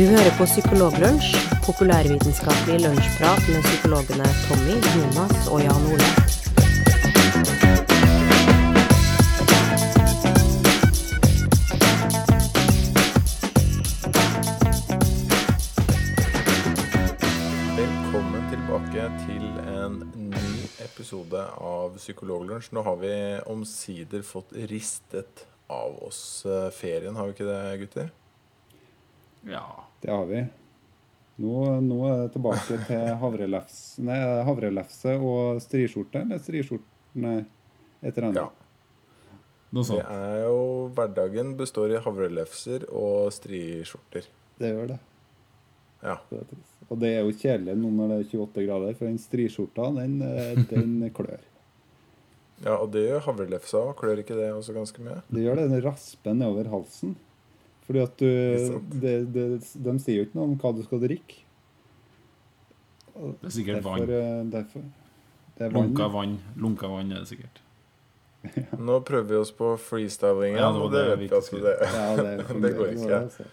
Du hører på Psykologlunsj, populærvitenskapelig lunsjprat med psykologene Tommy, Jonas og Jan Ole. Velkommen tilbake til en ny episode av Psykologlunsj. Nå har vi omsider fått ristet av oss eh, ferien, har vi ikke det, gutter? Ja. Det har vi. Nå, nå er det tilbake til havrelefs, nei, havrelefse og striskjorte. Eller striskjorte Nei, et eller annet. Ja. Noe Det er jo Hverdagen består i havrelefser og striskjorter. Det gjør det. Ja. Det. Og det er jo kjedelig nå når det er 28 grader, for den striskjorta, den, eh, den klør. ja, og det gjør havrelefsa òg. Klør ikke det også ganske mye? Det gjør det. Den rasper nedover halsen. Fordi at du Ikke det, det, De sier jo ikke noe om hva du skal drikke. Det er sikkert Derfor, vann. eh, derfor Det er vann. Lunka vann. Lunka vann er det sikkert. Nå prøver vi oss på freestyling Ja, og det vet vi at det Ja, det, Det går ikke. altså.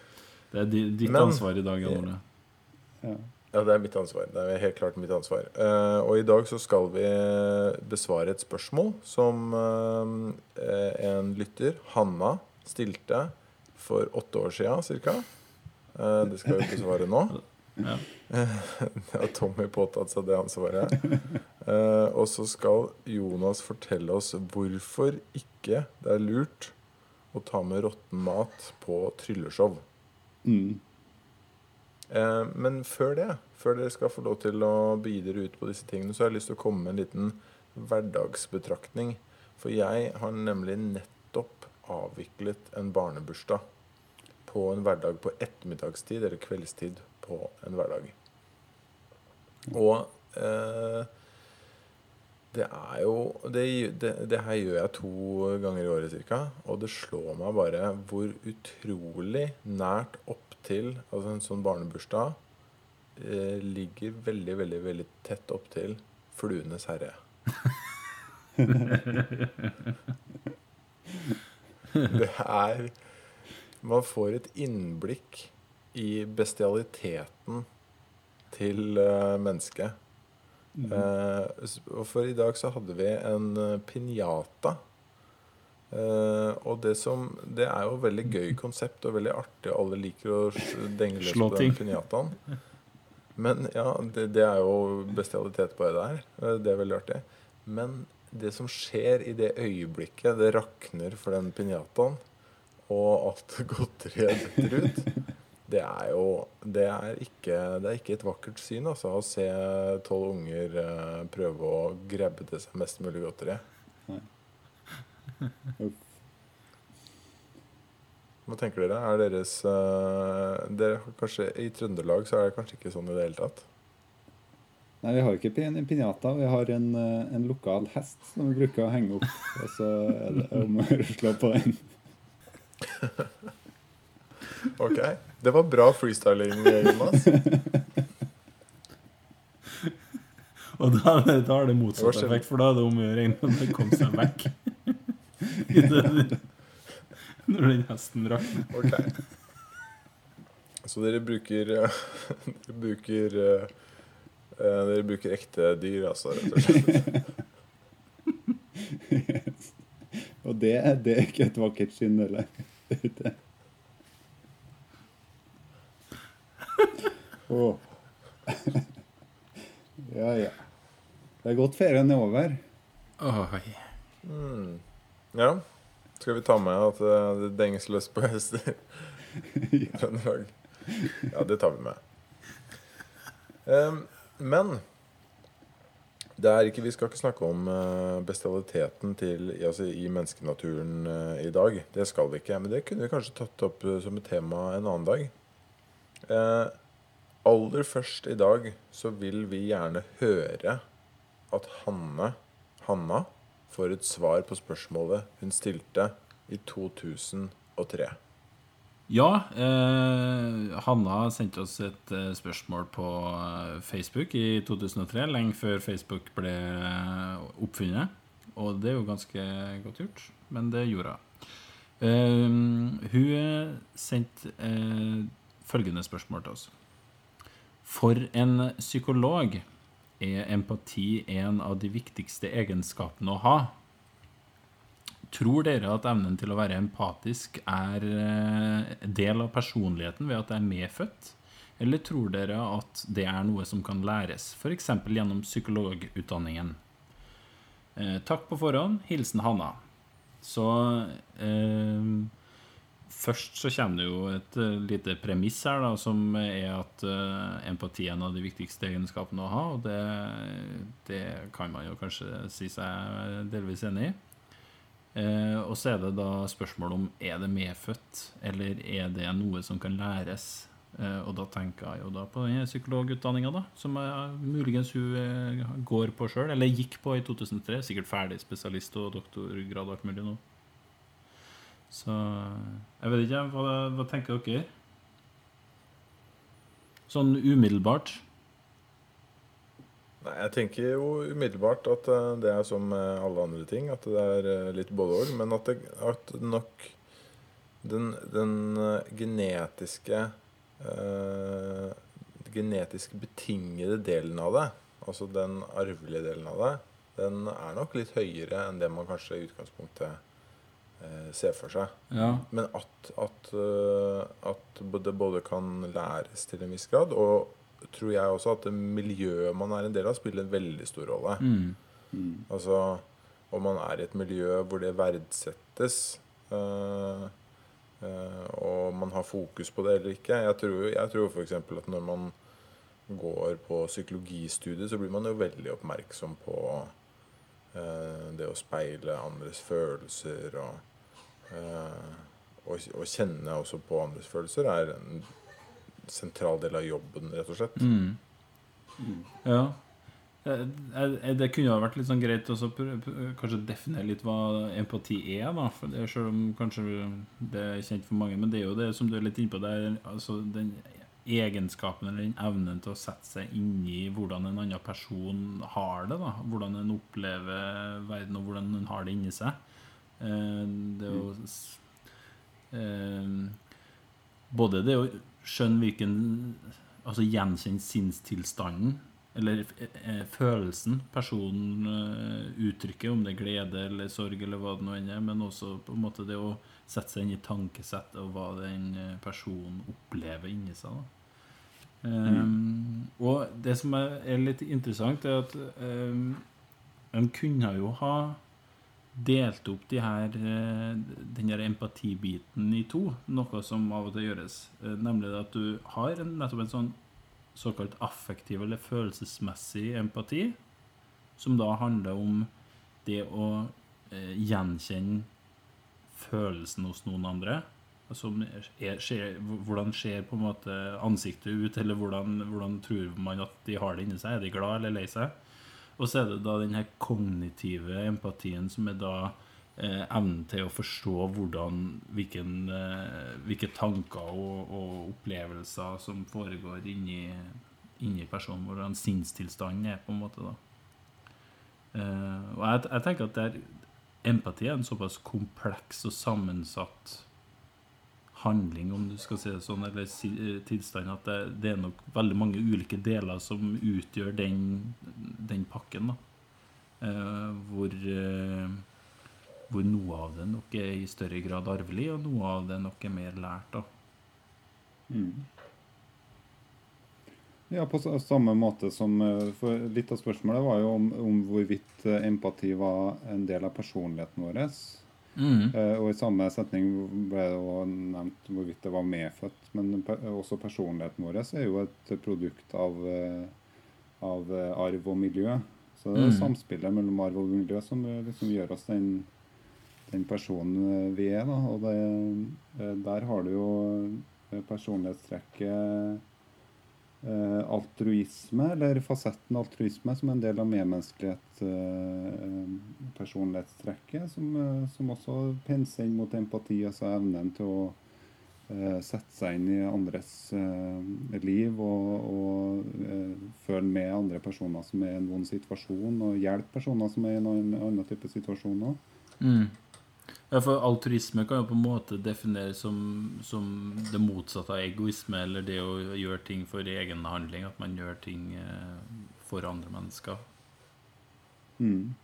Det er ditt Men- ansvar i dag, Jan. Ja. Ja, det er mitt ansvar. Det er helt klart mitt ansvar. Uh, og i dag så skal vi besvare et spørsmål som uh, en lytter, Hanna, stilte for åtte år sia ca. Eh, det skal vi svare nå. Ja. Har Tommy påtatt seg det ansvaret. Eh, og så skal Jonas fortelle oss hvorfor ikke det er lurt å ta med råtten mat på trylleshow. Mm. Eh, men før det, før dere skal få lov til å begi dere ut på disse tingene, så har jeg lyst til å komme med en liten hverdagsbetraktning. For jeg har nemlig nettopp avviklet en barnebursdag på en hverdag på ettermiddagstid eller kveldstid på en hverdag. Og eh, det er jo det, det, det her gjør jeg to ganger i året ca. Og det slår meg bare hvor utrolig nært opptil altså en sånn barnebursdag eh, ligger veldig, veldig, veldig tett opptil Fluenes herre. det er Man får et innblikk i bestialiteten til uh, mennesket. Mm. Uh, for i dag så hadde vi en uh, pinjata. Uh, og det som Det er jo et veldig gøy konsept og veldig artig, og alle liker å denge løs på den pinjataen. Men ja, det, det er jo bestialitet bare der. Eh, Det er veldig artig. Men det som skjer i det øyeblikket det rakner for den pinjataen, og alt godteriet detter ut det er jo det er, ikke, det er ikke et vakkert syn altså, å se tolv unger eh, prøve å grabbe til seg mest mulig godteri. Hva tenker dere? Er deres eh, dere kanskje, I Trøndelag så er det kanskje ikke sånn i det hele tatt? Nei, vi har ikke en pinjata. Vi har en, eh, en lokal hest som vi bruker å henge opp. Og så er det om å slå på den. Ok, Det var bra freestyling, Jonas. Og da, er det- da har det Hva motsatt skjer? effekt, for da er det om å gjøre egentlig å komme seg vekk. I det- Når den hesten rakner. Ok. Så dere bruker eh, Dere bruker eh, eh, Dere bruker ekte dyr, altså, rett og slett. Og det, det er ikke et vakkert syn heller. Det. Åh. Ja, ja. Det er godt ferien er over. Oi. Mm. Ja. Skal vi ta med at eh, det denges løs på hester? i Trøndelag? Ja, det tar vi med. Um, men ikke, vi skal ikke snakke om eh, bestialiteten til, altså, i menneskenaturen eh, i dag. Det skal vi ikke. Men det kunne vi kanskje tatt opp eh, som et tema en annen dag. Eh, aller først i dag så vil vi gjerne høre at Hanne, Hanna får et svar på spørsmålet hun stilte i 2003. Ja, eh, Hanna sendte oss et eh, spørsmål på eh, Facebook i 2003, lenge før Facebook ble eh, oppfunnet. Og det er jo ganske godt gjort, men det gjorde hun. Eh, hun sendte følgende spørsmål til oss. For en psykolog er empati en av de viktigste egenskapene å ha. Tror dere at evnen til å være empatisk er eh, del av personligheten ved at det er medfødt? Eller tror dere at det er noe som kan læres, f.eks. gjennom psykologutdanningen? Eh, takk på forhånd. Hilsen Hanna. Så eh, Først så kommer det jo et uh, lite premiss her, da, som er at uh, empati er en av de viktigste egenskapene å ha. Og det, det kan man jo kanskje si seg delvis enig i. Uh, og så er det da spørsmål om er det medfødt, eller er det noe som kan læres. og da tenker jeg jo da på den psykologutdanninga, da, som jeg, muligens hun går på sjøl, eller gikk på i 2003. Sikkert ferdig spesialist og doktorgrad og alt mulig nå. Så jeg vet ikke. Hva, hva tenker dere? Sånn umiddelbart? Nei, Jeg tenker jo umiddelbart at eh, det er som eh, alle andre ting, at det er eh, litt både og. Men at, det, at nok den, den genetiske øh, genetisk betingede delen av det, altså den arvelige delen av det, den er nok litt høyere enn det man kanskje i utgangspunktet eh, ser for seg. Ja. Men at, at, eh, at det både kan læres til en viss grad, og tror jeg også at det miljøet man er en del av, spiller en veldig stor rolle. Mm. Altså om man er i et miljø hvor det verdsettes, øh, øh, og man har fokus på det eller ikke. Jeg tror, jeg tror f.eks. at når man går på psykologistudiet, så blir man jo veldig oppmerksom på øh, det å speile andres følelser og å kjenne også på andres følelser er en sentral del av jobben, rett og slett. Mm. Ja. Eh, Det kunne ha vært litt sånn greit å kanskje definere litt hva empati er, da. For det, selv om kanskje det er kjent for mange. Men det er jo det som du er litt inne på, det er altså den egenskapen eller den evnen til å sette seg inn i hvordan en annen person har det. da Hvordan en opplever verden, og hvordan en har det inni seg. Eh, Det å s- eh, Både det å skjønne hvilken Altså gjenkjenne sinnstilstanden, eller eh, følelsen personen eh, uttrykker, om det er glede eller sorg eller hva det nå enn er, men også på en måte det å sette seg inn i tankesettet og hva den eh, personen opplever inni seg. Um, og det som er litt interessant, er at um, en kunne jo ha delt opp de her, eh, den her empatibiten i to, noe som av og til gjøres. Eh, Nemlig at du har nettopp en sånn såkalt affektiv eller følelsesmessig empati, som da handler om det å eh, gjenkjenne følelsen hos noen andre. Som er, skjer, hvordan ser på en måte ansiktet ut, eller hvordan, hvordan tror man at de har det inni seg? Er de glad eller lei seg? Og så er det da den her kognitive empatien, som er da eh, evnen til å forstå hvordan, hvilken, eh, hvilke tanker og, og opplevelser som foregår inni, inni personen. Hvordan sinnstilstanden er, på en måte. da. Eh, og jeg, jeg tenker at det er, empati er en såpass kompleks og sammensatt handling, om du skal si det sånn, eller eh, tilstand, at det, det er nok veldig mange ulike deler som utgjør den, den pakken. da. Eh, hvor, eh, hvor noe av det nok er i større grad arvelig, og noe av det nok er mer lært. da. Mm. Ja, på samme måte som for Litt av spørsmålet var jo om, om hvorvidt empati var en del av personligheten vår. Eh, og i samme setning ble det også nevnt hvorvidt det var medfødt. Men pe også personligheten vår er jo et produkt av, eh, av eh, arv og miljø. Så det er Mm. samspillet mellom arv og miljø som liksom gjør oss den, den personen vi er. Da. Og det, der har du jo personlighetstrekket altruisme, eller fasetten altruisme, som en del av medmenneskelighet, eh, personlighetstrekket, som, eh, som også penser inn mot empati, altså evnen til å eh, sette seg inn i andres eh, liv og, og eh, føle med andre personer som er i en vond situasjon, og hjelpe personer som er i en annen, type situasjon òg. Ja, for altruisme kan jo på en måte defineres som, som det motsatte av egoisme, eller det å gjøre ting for egen handling. At man gjør ting eh, for andre mennesker. Mm.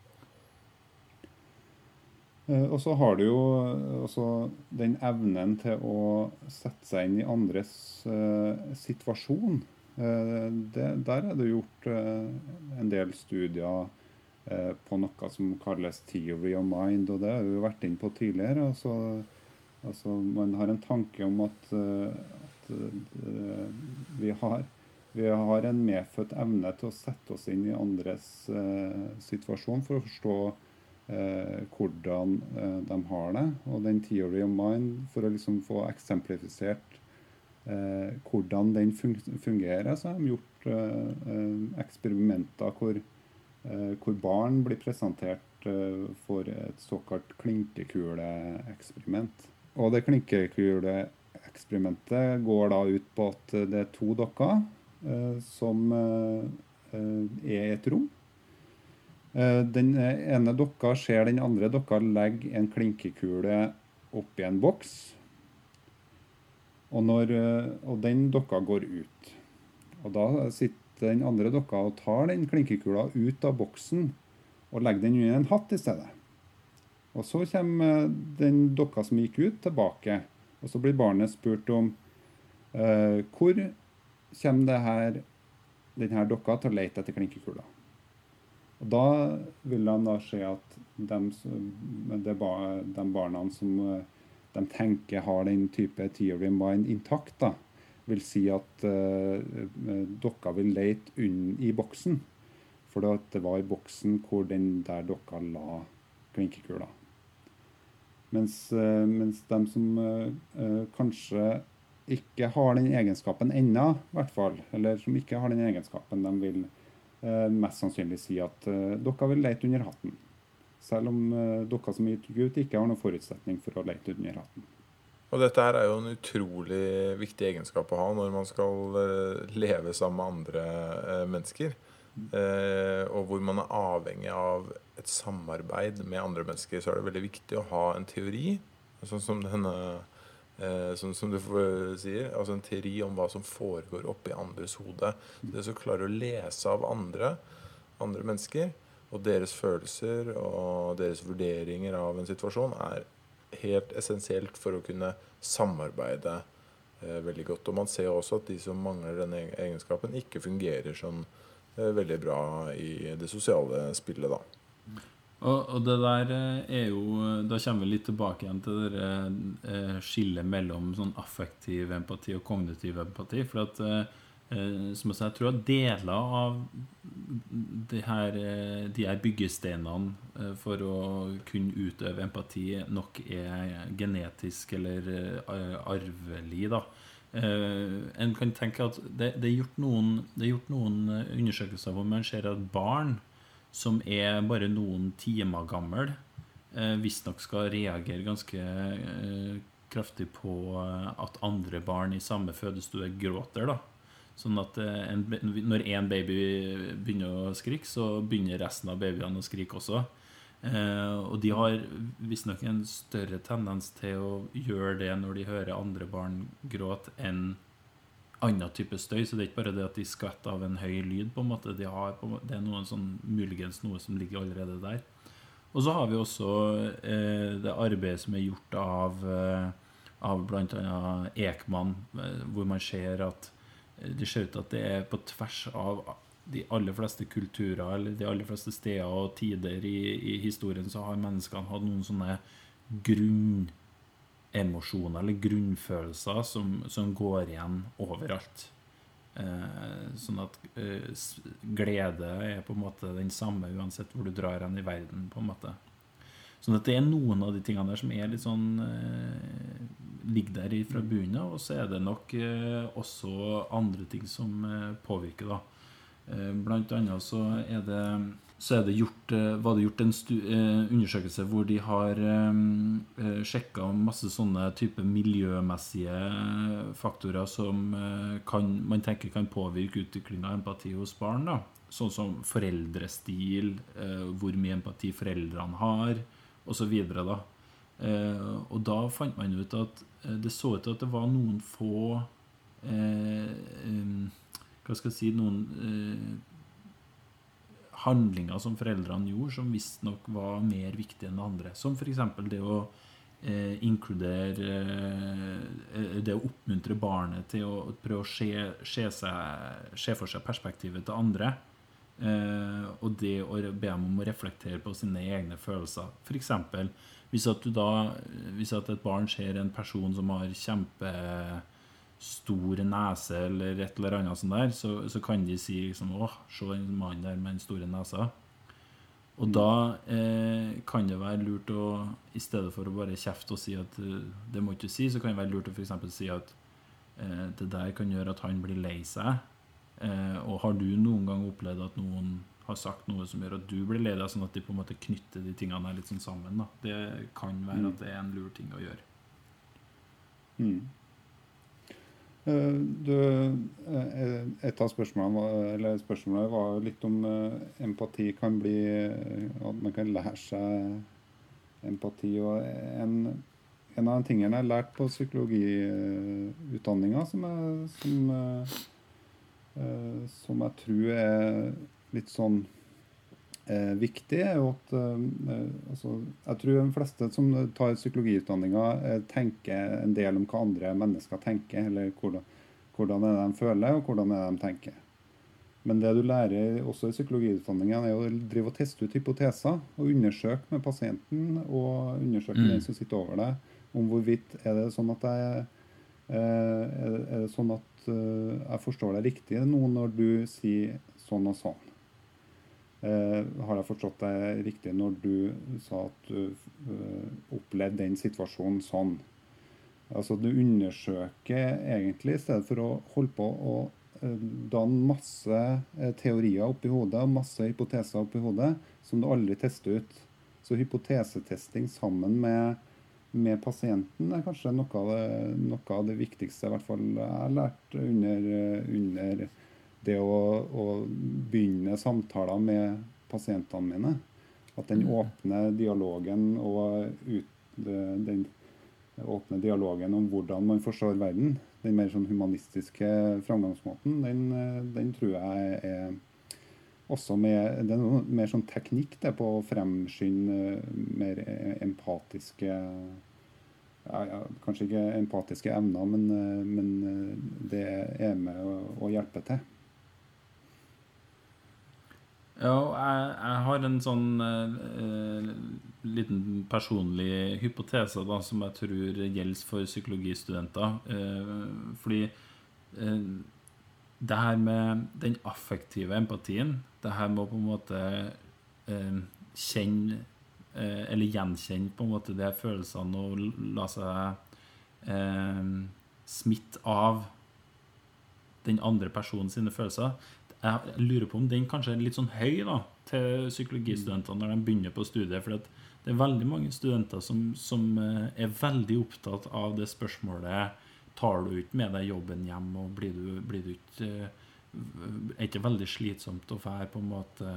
Eh, og så har du jo også den evnen til å sette seg inn i andres uh, situasjon. Uh, det, der er det gjort uh, en del studier Eh, på noe som kalles 'theory of mind', og det har vi vært inne på tidligere. Altså, altså man har en tanke om at, eh, at uh, vi, har, vi, har, en medfødt evne til å sette oss inn i andres uh, situasjon for å forstå uh, hvordan de har det. Og den 'theory of mind', for å liksom få eksemplifisert hvordan den fungerer, så har de gjort eksperimenter hvor Eh, hvor barn blir presentert eh, for et såkalt klinkekuleeksperiment. Og det klinkekuleeksperimentet går da ut på at det er to dokker eh, som er i et rom. Den ene dokka ser den andre dokka legge en klinkekule oppi en boks. Og, når, og den dokka går ut. Og da sitter den andre dokka og tar den klinkekula ut av boksen og legger den under en hatt i stedet. Og Så kommer den dokka som gikk ut, tilbake. Og så blir barnet spurt om eh, hvor kommer det her, denne dokka til å lete etter klinkekula. Og Da vil han da se at de, de barna som eh, de tenker har den type theory mind intakt, da, vil si at uh, dokka vil leite i boksen. For det var i boksen hvor den der dokka la klinkekula. Mens, uh, mens de som uh, kanskje ikke har den egenskapen ennå, hvert fall, eller som ikke har den egenskapen, de vil mest sannsynlig si at dokka vil leite under hatten. Selv om dokka som gikk ut, ikke har noen forutsetning for å leite under hatten. Og dette her er jo en utrolig viktig egenskap å ha når man skal uh, leve sammen med andre uh, mennesker. Uh, og hvor man er avhengig av et samarbeid med andre mennesker, så er det veldig viktig å ha en teori. Sånn som denne Sånn som du sier, altså en teori om hva som foregår oppi andres hode. Det å klare å lese av andre, andre mennesker, og deres følelser og deres vurderinger av en situasjon, er helt essensielt for å kunne samarbeide eh, veldig godt. Og man ser også at de som mangler denne egenskapen, ikke fungerer sånn eh, veldig bra i det sosiale spillet, da. Og, og, det der eh, er jo Da kommer vi litt tilbake igjen til det eh, skillet mellom sånn affektiv empati og kognitiv empati. For at Eh, som jeg, sa, jeg tror at deler av de her, eh, de her byggesteinene eh, for å kunne utøve empati nok er genetisk eller arvelig. da. En kan tenke at det, det, er gjort noen, det er gjort noen undersøkelser hvor man ser at barn som er bare noen timer gammel, visstnok skal reagere ganske kraftig på at andre barn i samme fødestue gråter. da Sånn at eh, en, når én baby begynner å skrike, så begynner resten av babyene å skrike også. Eh, og de har visstnok en større tendens til å gjøre det når de hører andre barn gråte, enn annen type støy. Så det er ikke bare det at de skvetter av en høy lyd. på en måte. De har, det er noen sånn, muligens noe som ligger allerede der. Og så har vi også eh, det arbeidet som er gjort av, eh, av bl.a. Ekman, eh, hvor man ser at det ser ut til at det er på tvers av de aller fleste kulturer eller de aller fleste steder og tider i, i historien så har menneskene hatt noen sånne grunnemosjoner eller grunnfølelser som, som går igjen overalt. Eh, sånn at eh, glede er på en måte den samme uansett hvor du drar hen i verden. på en måte Sånn dette det er noen av de tingene der som er litt sånn eh, ligger der fra bunnen av. Og så er det nok eh, også andre ting som eh, påvirker, da. Eh, blant annet så er det så er det gjort, eh, var det gjort en eh, undersøkelse hvor de har eh, sjekka masse sånne type miljømessige faktorer som kan, man tenker kan påvirke utvikling av empati hos barn. da. Sånn som foreldrestil, hvor mye empati foreldrene har, osv. Eh, og da fant man ut at eh, det så ut til at det var noen få eh, Hva skal jeg si Noen eh, handlinger som foreldrene gjorde, som visstnok var mer viktige enn andre. Som f.eks. det å eh, inkludere eh, Det å oppmuntre barnet til å prøve å se, se, seg, se for seg perspektivet til andre. Eh, og det å be dem om å reflektere på sine egne følelser. F.eks. Hvis, hvis at et barn ser en person som har kjempestor nese, eller et eller annet sånt der, så, så kan de si liksom åh, se den mannen der med den store nesa. Og da eh, kan det være lurt å I stedet for å bare kjefte og si at eh, det må ikke si, så kan det være lurt å f.eks. si at eh, det der kan gjøre at han blir lei seg. Eh, og har du noen gang opplevd at noen har sagt noe som gjør at du blir lei deg, sånn at de på en måte knytter de tingene her litt sånn sammen? da. Det kan være at det er en lur ting å gjøre. Mm. Eh, Du, eh, et av spørsmålene spørsmålet var litt om empati kan bli At man kan lære seg empati. og En, en av de tingene jeg lærte lært på psykologiutdanninga, som, jeg- som, som jeg tror er litt sånn eh, viktig, er jo at eh, altså, Jeg tror de fleste som tar psykologiutdanninga, eh, tenker en del om hva andre mennesker tenker, eller hvordan, hvordan er det de føler, og hvordan er det de tenker. Men det du lærer også i psykologiutdanningen, er å drive og teste ut hypoteser. Og undersøke med pasienten og undersøke Mm. den som sitter over deg, om hvorvidt er det sånn at jeg eh, er det, sånn at eh, jeg forstår deg riktig nå når du sier sånn og sånn. Eh, har jeg forstått deg riktig når du sa at du eh, opplevde den situasjonen sånn? Altså du undersøker egentlig, i stedet for å holde på å eh, danne masse eh, teorier oppi hodet og masse hypoteser oppi hodet som du aldri tester ut. Så hypotesetesting sammen med, med pasienten er kanskje noe av, det, noe av det viktigste i hvert fall jeg har lært under, under det å, å begynne samtaler med pasientene mine. At den åpne dialogen og ut, den åpne dialogen om hvordan man forstår verden, den mer sånn humanistiske framgangsmåten, den, den tror jeg er også med, Det er noe mer sånn teknikk det på å fremskynde mer empatiske ja, ja, Kanskje ikke empatiske evner, men, men det er med å, å hjelpe til. Ja, jeg, jeg har en sånn eh, liten personlig hypotese da, som jeg tror gjelder for psykologistudenter. Eh, fordi eh, det her med den affektive empatien, det her med å på en måte eh, kjenne eh, Eller gjenkjenne på en måte de følelsene og la seg eh, smitte av den andre personen sine følelser. Jeg lurer på om den kanskje er litt sånn høy da, til psykologistudenter når de begynner på studiet. For det er veldig mange studenter som, som eh, er veldig opptatt av det spørsmålet Tar du ikke med deg jobben hjem, og blir du ikke eh, Er ikke veldig slitsomt å være på en måte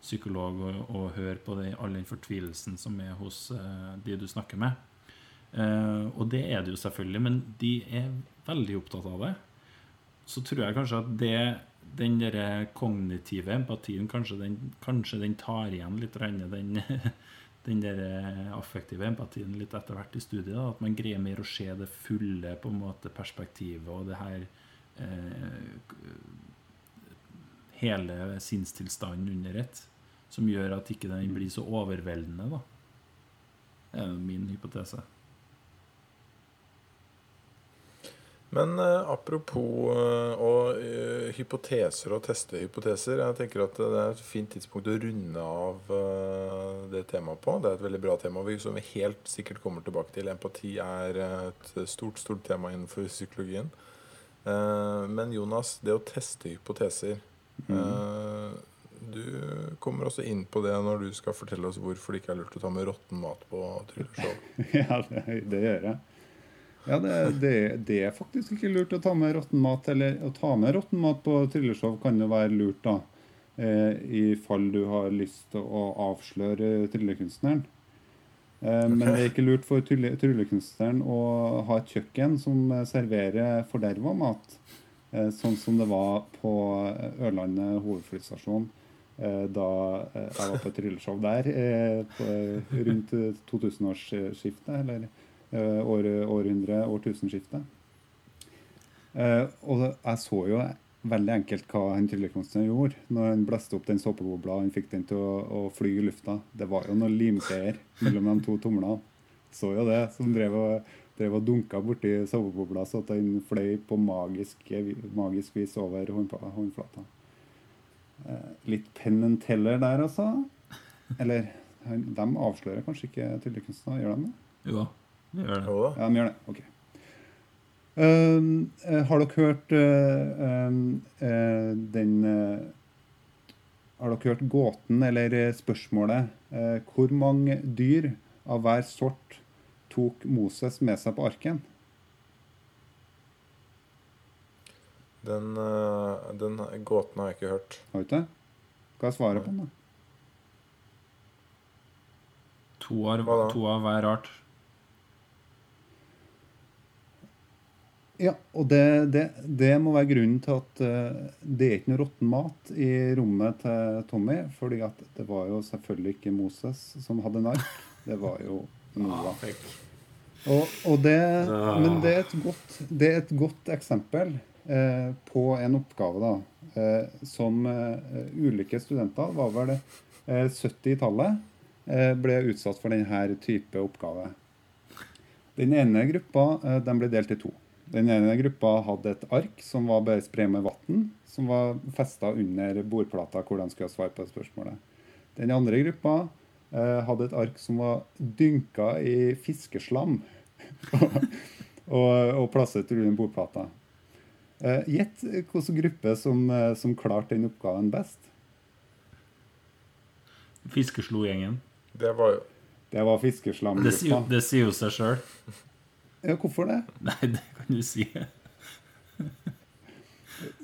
psykolog og, og høre på det, all den fortvilelsen som er hos uh, de du snakker med? Uh, og det er det jo selvfølgelig, men de er veldig opptatt av det. Så tror jeg kanskje at det den der kognitive empatien kanskje den, kanskje den tar igjen litt den, den der affektive empatien litt etter hvert i studiet. Da, at man greier mer å se det fulle på en måte perspektivet og det her eh, Hele sinnstilstanden under ett. Som gjør at ikke den blir så overveldende, da. Det er min hypotese. Men eh, apropos eh, og, eh, hypoteser og teste hypoteser. Jeg tenker at det er et fint tidspunkt å runde av eh, det temaet på. Det er et veldig bra tema som vi helt sikkert kommer tilbake til. Empati er et stort, stort tema innenfor psykologien. Eh, men Jonas, det å teste hypoteser mm. Du kommer også inn på det når du skal fortelle oss hvorfor det ikke er lurt å ta med råtten mat på trylleshow. Ja, det, det gjør jeg. Ja, det, det, det er faktisk ikke lurt å ta med råtten mat. Eller å ta med råtten mat på trylleshow kan jo være lurt, da. Eh, I fall du har lyst til å avsløre tryllekunstneren. Eh, Men det er ikke lurt for tryllekunstneren å ha et kjøkken som eh, serverer forderva mat, eh, sånn som det var på Ørlandet hovedflystasjon da jeg var på et trylleshow der rundt eh, 2000-årsskiftet, eller år, århundre, årtusenskiftet. Og jeg så jo veldig enkelt hva han tryllekunstneren gjorde når han blåste opp den såpebobla og han fikk den til å, å fly i lufta. Det var jo noen limgreier mellom de to tomlene. Så jo det, som drev og, drev og dunka borti såpebobla så at den fløy på magisk, magisk vis over håndflata. Eh, litt Penn and Teller der, altså. Eller de avslører kanskje ikke tryllekunstnere, gjør de det? Jo, de gjør det. Jo. Ja, de gjør det. Ok. Um, eh, har dere hørt eh, um, eh, den Har dere hørt gåten, eller spørsmålet Hvor mange dyr av hver sort tok Moses med seg på arken? Den, den gåten har jeg ikke hørt. Har du ikke? Hva er svaret på den? da? To av, to av hver art. Ja, og det, det, det må være grunnen til at uh, det er ikke noe råtten mat i rommet til Tommy. fordi at det var jo selvfølgelig ikke Moses som hadde en ark. Det var jo Noah. Og, og det, men det er et godt, det er et godt eksempel uh, på en oppgave da, uh, som ulike studenter, var vel eh, 70-tallet, eh, ble utsatt for denne type oppgave. Den ene gruppa den ble delt i to. Den ene gruppa hadde et ark som var bare spray med vann, som var festa under bordplata hvor de skulle svare på spørsmålet. Den andre gruppa eh, hadde et ark som var dynka i fiskeslam og, og plassert under bordplata. Eh, Gjett hvilken gruppe som, eh, som klarte den oppgaven best. Fiskeslo-gjengen. Det var jo Det var fiskeslamgruppa. det sier jo seg sjøl. Ja, hvorfor det? Nei, det kan du si.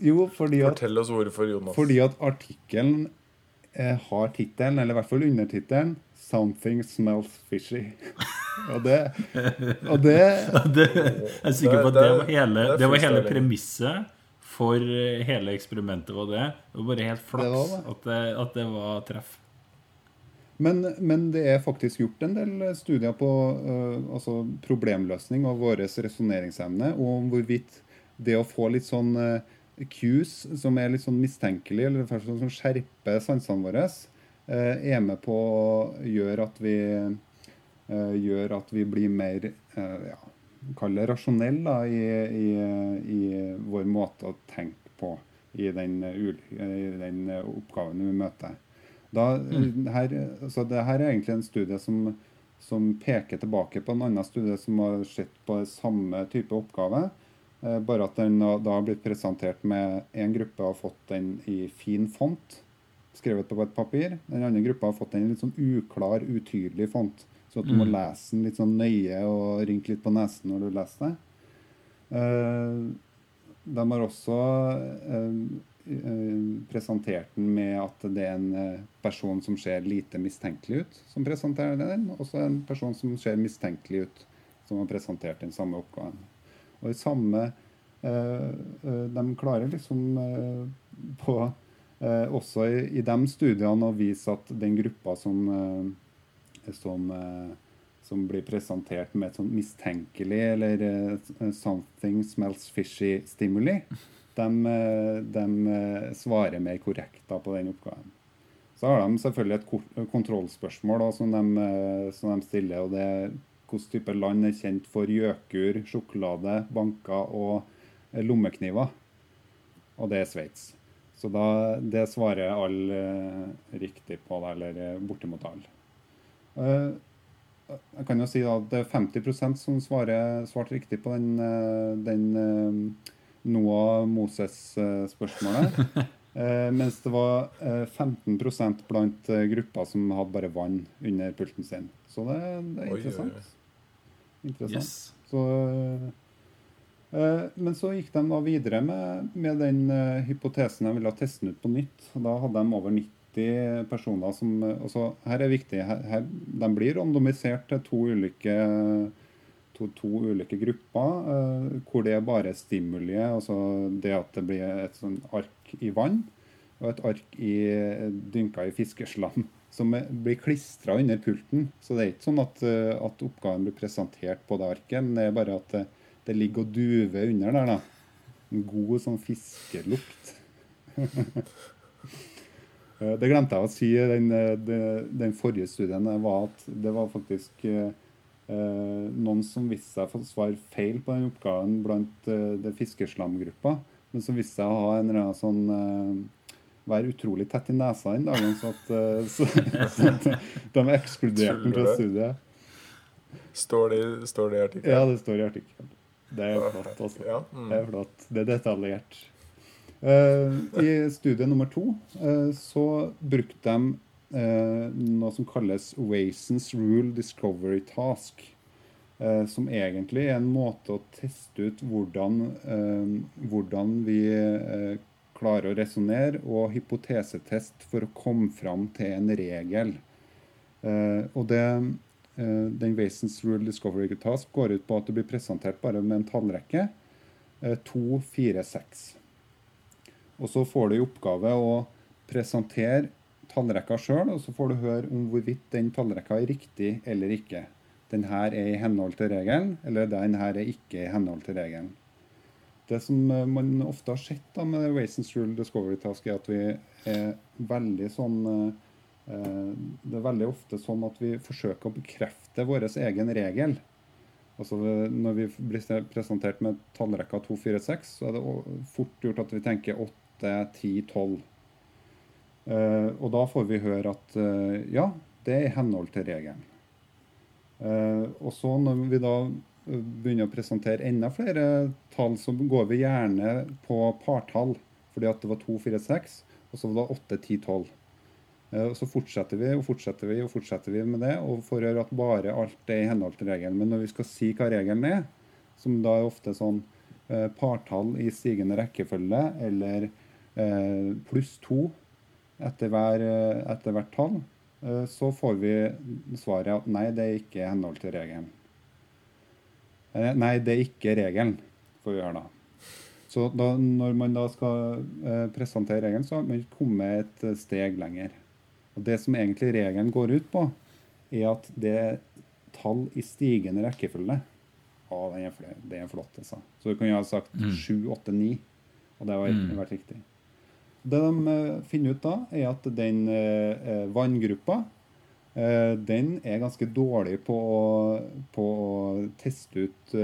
Jo, fordi at Fortell oss hvorfor, Jonas. Fordi at artikkelen eh, har tittelen, eller i hvert fall undertittelen, 'Something Smells Fishy'. og det, og det Det, jeg er sikker på at det var hele, det det var hele premisset for eh, hele eksperimentet. var Det Det var bare helt flaks det. at det, at det var treff. Men, men det er faktisk gjort en del studier på uh, altså problemløsning og vår resonneringsevne, og om hvorvidt det å få litt sånn uh, cues som er litt sånn mistenkelige, eller først som skjerper sansene våre, uh, er med på å gjøre at vi eh, gjør at vi blir mer eh, ja, Kall det rasjonell da, i, i, i vår måte å tenke på i den, eh, i den eh, oppgaven vi møter. Da, eh, her, så det her er egentlig en studie som, som peker tilbake på en annen studie som har sett på samme type oppgave. Eh, bare at den da har blitt presentert med en gruppe har fått den i fin font, skrevet på et papir. Den andre gruppa har fått den i litt sånn uklar, utydelig font. Så at du må lese den litt sånn nøye og rynke litt på nesen når du leser det. Eh, de har også eh, eh, presentert den med at det er en eh, person som ser lite mistenkelig ut, som presenterer den. Og så en person som ser mistenkelig ut, som har presentert den samme oppgaven. Og i samme eh, De klarer liksom på også i, de studiene å vise at den gruppa som som, som blir presentert med et sånt mistenkelig eller 'something smells fishy'-stimuli, de, eh, de eh, svarer mer korrekt da på den oppgaven. Så har de selvfølgelig et kontrollspørsmål da, som, de, eh, som de stiller. og det er Hvilken type land er kjent for gjøkur, sjokolade, banker og lommekniver? Og det er Sveits. Så da, det svarer alle riktig på, eller bortimot alle. Jeg kan jo si at det er 50% som svarer, svarte riktig på den, den Noah Moses-spørsmålet. Eh, mens det var eh, 15 blant eh, grupper som hadde bare vann under pulten sin. Så det, det er Oi, oi, interessant. oi. interessant. Yes. Så, eh, men så gikk de da videre med, med den eh, hypotesen de ville teste den ut på nytt. Da hadde de over 90 personer som altså, Her er viktig, her, her, de blir randomisert til to ulike, to, to ulike grupper, uh, hvor det er bare stimuliet. Altså det at det blir et sånn ark i vann og et ark i, dynka i fiskeslam som blir klistra under pulten. Så det er ikke sånn at, at, oppgaven blir presentert på det arket, men det er bare at det, det ligger og duver under der. da. En god sånn fiskelukt. Eh, det glemte jeg å si i den, den, den, forrige studien. var at Det var faktisk eh, noen som viste seg å svare feil på den oppgaven blant eh, det fiskeslamgruppa. Men som viste seg å ha en eller annen sånn eh, være utrolig tett i nesa den dagen, så at, eh, så, så at de ekskluderte den fra studiet. Står det, står det i artikkelen? Ja, det står i artikkelen. Det er flott. altså. Ja, mm. Det er flott. Det er detaljert. Uh, I studie nummer to uh, så brukte de noe som kalles Wasons Rule Discovery Task. som egentlig er en måte å teste ut hvordan, hvordan vi klarer å resonnere, og hypotesetest for å komme fram til en regel. og det den Wasons Rule Discovery Task går ut på at det blir presentert bare med en tallrekke. 2, 4, 6. Og så får du i oppgave å presentere tallrekka sjøl, og så får du høre om hvorvidt den tallrekka er riktig eller ikke. Den her er i henhold til regelen, eller den her er ikke i henhold til regelen. Det som eh, man ofte har sett da med Wasons Rule Discovery Task, er at vi er veldig sånn eh, Det er veldig ofte sånn at vi forsøker å bekrefte vår egen regel. Altså Når vi blir presentert med tallrekka 2, 4, 6, så er det fort gjort at vi tenker 8 8, 10, 12. og da får vi høre at uh, ja, det er i henhold til regelen. Uh, og så når vi da eh, begynner å presentere enda flere tall, så går vi gjerne på partall. Fordi at det var 2, 4, 6, og så var det 8, 10, 12. Uh, og så fortsetter vi og fortsetter vi og fortsetter vi med det, og får høre at bare alt er i henhold til regelen. Men når vi skal si hva regelen er, som da er ofte sånn partall i stigende rekkefølge, eller Eh, pluss to etter, hver, eh, etter hvert tall, eh, så får vi svaret at nei, det er ikke i henhold til regelen. Nei, det er ikke regelen, får vi høre da. Så da, når man da skal eh, presentere regelen, så har man kommet et steg lenger. Og Det som egentlig regelen går ut på, er at det er tall i stigende rekkefølge. Å, den er, flott, det er flott, altså. Så du jo ha sagt 7, 8, 9, og det har mm. vært riktig. Det de eh, finner ut da, er at den eh, eh, vanngruppa den er ganske dårlig på å, på å teste ut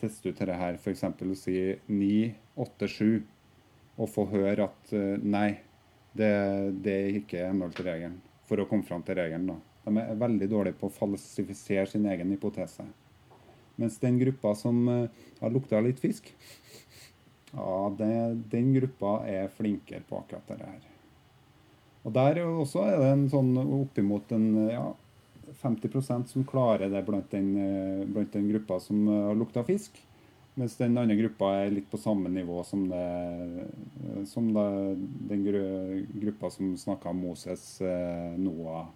teste ut dette her. F.eks. å si 9, 8, 7, og få høre at nei, det, det er ikke henhold til regelen. For å komme fram til regelen. da. De er veldig dårlige på å falsifisere sin egen hypotese. Mens den gruppa som har lukta litt fisk, ja, det, den gruppa er flinkere på akkurat det her. Og der også er det en sånn oppimot en ja, 50% som klarer det blant den, blant den gruppa som har lukta fisk. Mens den andre gruppa er litt på samme nivå som, det, som det, den gruppa som snakka om Moses, eh, Noah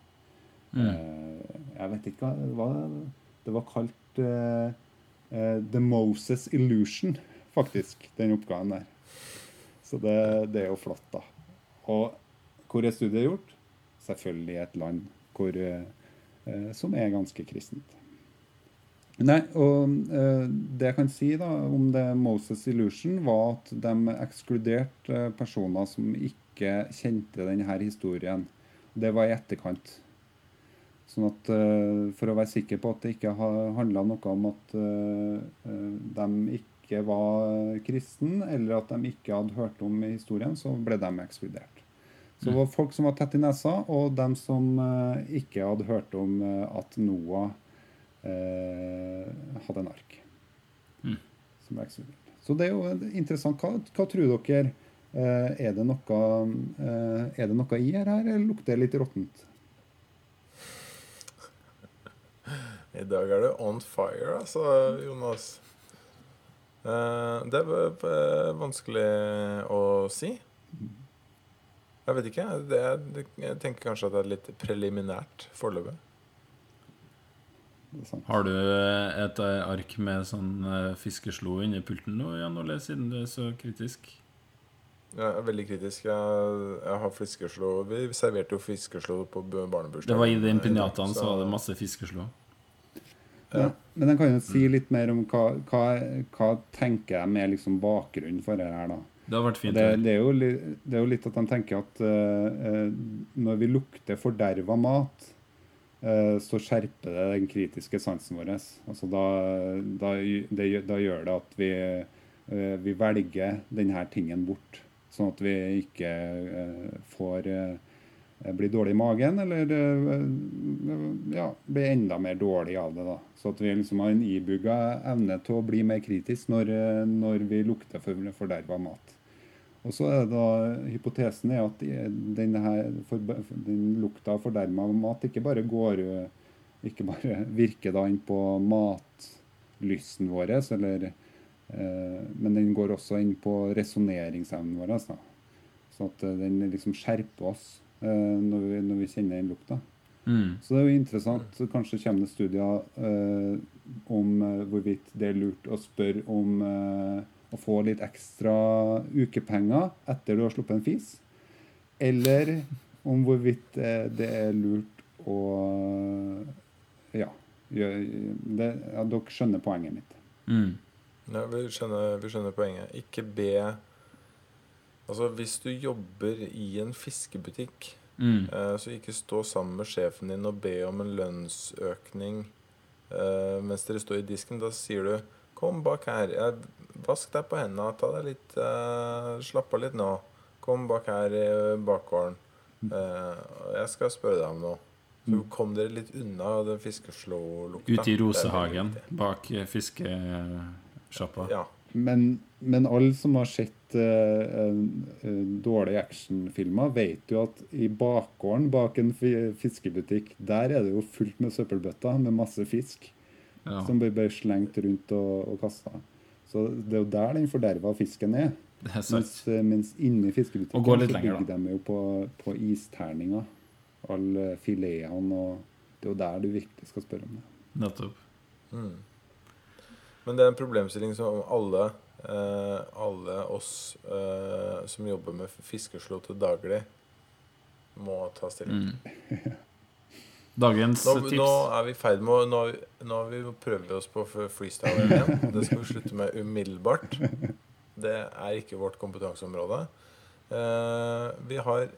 mm. eh, Jeg vet ikke hva det var kalt eh, eh, The Moses Illusion faktisk, den oppgaven der. Så det, det er jo flott, da. Og hvor er studiet gjort? Selvfølgelig i et land hvor, eh, som er ganske kristent. Nei, og eh, Det jeg kan si da om det Moses Illusion, var at de ekskluderte eh, personer som ikke kjente denne historien. Det var i etterkant. Sånn at eh, For å være sikker på at det ikke handla noe om at uh, de ikke ikke var kristen, eller at de ikke hadde hørt om historien, så ble de ekskludert. Så det var folk som var tett i nesa, og dem som uh, ikke hadde hørt om uh, at Noah eh, hadde en ark. Mm. Som ble ekskludert. Så det er jo interessant. Hva, hva tror dere? er, det noe, er det noe i her, eller lukter det litt råttent? I dag er det on fire, altså, Jonas. Eh, det er vanskelig å si. Jeg vet ikke. Det, det, jeg tenker kanskje at det er litt preliminært foreløpig. Er. Har du et eh, ark med sånn eh, fiskeslo inni pulten nå, Jan Ole, siden du er så kritisk? Jeg er veldig kritisk. Jeg, jeg har fiskeslo Vi serverte jo fiskeslo på barnebursdagen. Det var i den pinjataen, så- så var det masse fiskeslo. Ja. Men jeg kan jo si litt mer om hva, hva, hva tenker jeg med liksom bakgrunnen for det her, da. Det har vært fint. Det, det, er jo, det er jo litt at de tenker at uh, når vi lukter forderva mat, uh, så skjerper det den kritiske sansen vår. Altså da, da, det, da gjør det at vi, uh, vi velger denne tingen bort. Sånn at vi ikke får eh, bli dårlig i magen, eller eh, ja, blir enda mer dårlig av det. da. Så at vi liksom har en ibugga evne til å bli mer kritisk når, eh, når vi lukter for forderva mat. Og så er det da, Hypotesen er at de- denne her, for, den lukta av forderva mat ikke bare går ikke bare virker da inn på matlysten vår, eller, eh, men den går også inn på resonneringsevnen vår. Så at eh, den liksom skjerper oss eh, når, vi, når vi kjenner den lukta. Mm. Så det er jo interessant. så Kanskje kommer det studier eh, om eh, hvorvidt det er lurt å spørre om eh, å få litt ekstra ukepenger etter du har sluppet en fis. Eller om hvorvidt eh, det er lurt å Ja. gjøre- det, ja dere skjønner poenget mitt. Mm. Ja, vi, skjønner, vi skjønner poenget. Ikke be Altså, hvis du jobber i en fiskebutikk, Mm. eh, så ikke stå sammen med sjefen din og be om en lønnsøkning eh, mens dere står i disken. Da sier du 'Kom bak her. Jeg, vask deg på hendene. Ta deg litt eh, Slapp av litt nå. Kom bak her i bakgården. Eh, jeg skal spørre deg om noe. Så Mm. kom dere litt unna den fiskeslålukta. Ute i Rosehagen, bak eh, fiskesjappa. Ja. Men, men alle som har sett uh, uh, en dårlige actionfilmer, vet jo at i bakgården bak en fiskebutikk, der er det jo fullt med søppelbøtter med masse fisk Ja, som blir bare slengt rundt og, og kasta. Så det er jo der den forderva fisken er. det er sant. Mens, eh, mens inni fiskebutikken så bygger de jo på, på isterninger. Alle filetene og Det er jo der du virkelig skal spørre om det. Nettopp. Mm. Men det er en problemstilling som alle, eh, alle oss eh, som jobber med fiskeslo til daglig, må ta stilling til. Mm. Dagens Nå, tips nå er vi i ferd med å Nå, nå vi prøver oss på freestyle igjen. Det skal vi slutte med umiddelbart. Det er ikke vårt kompetanseområde. Eh, vi har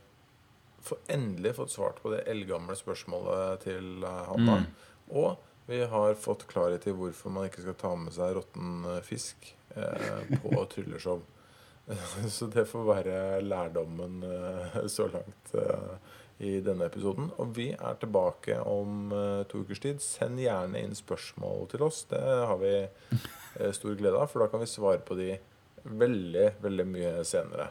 endelig fått svart på det eldgamle spørsmålet til eh, Hanna. Mm. Og vi har fått klarhet i hvorfor man ikke skal ta med seg råtten eh, fisk eh, på trylleshow. Så det får være lærdommen eh, så langt eh, i denne episoden. Og vi er tilbake om eh, to ukers tid. Send gjerne inn spørsmål til oss. Det har vi eh, stor glede av, for da kan vi svare på de veldig, veldig mye senere.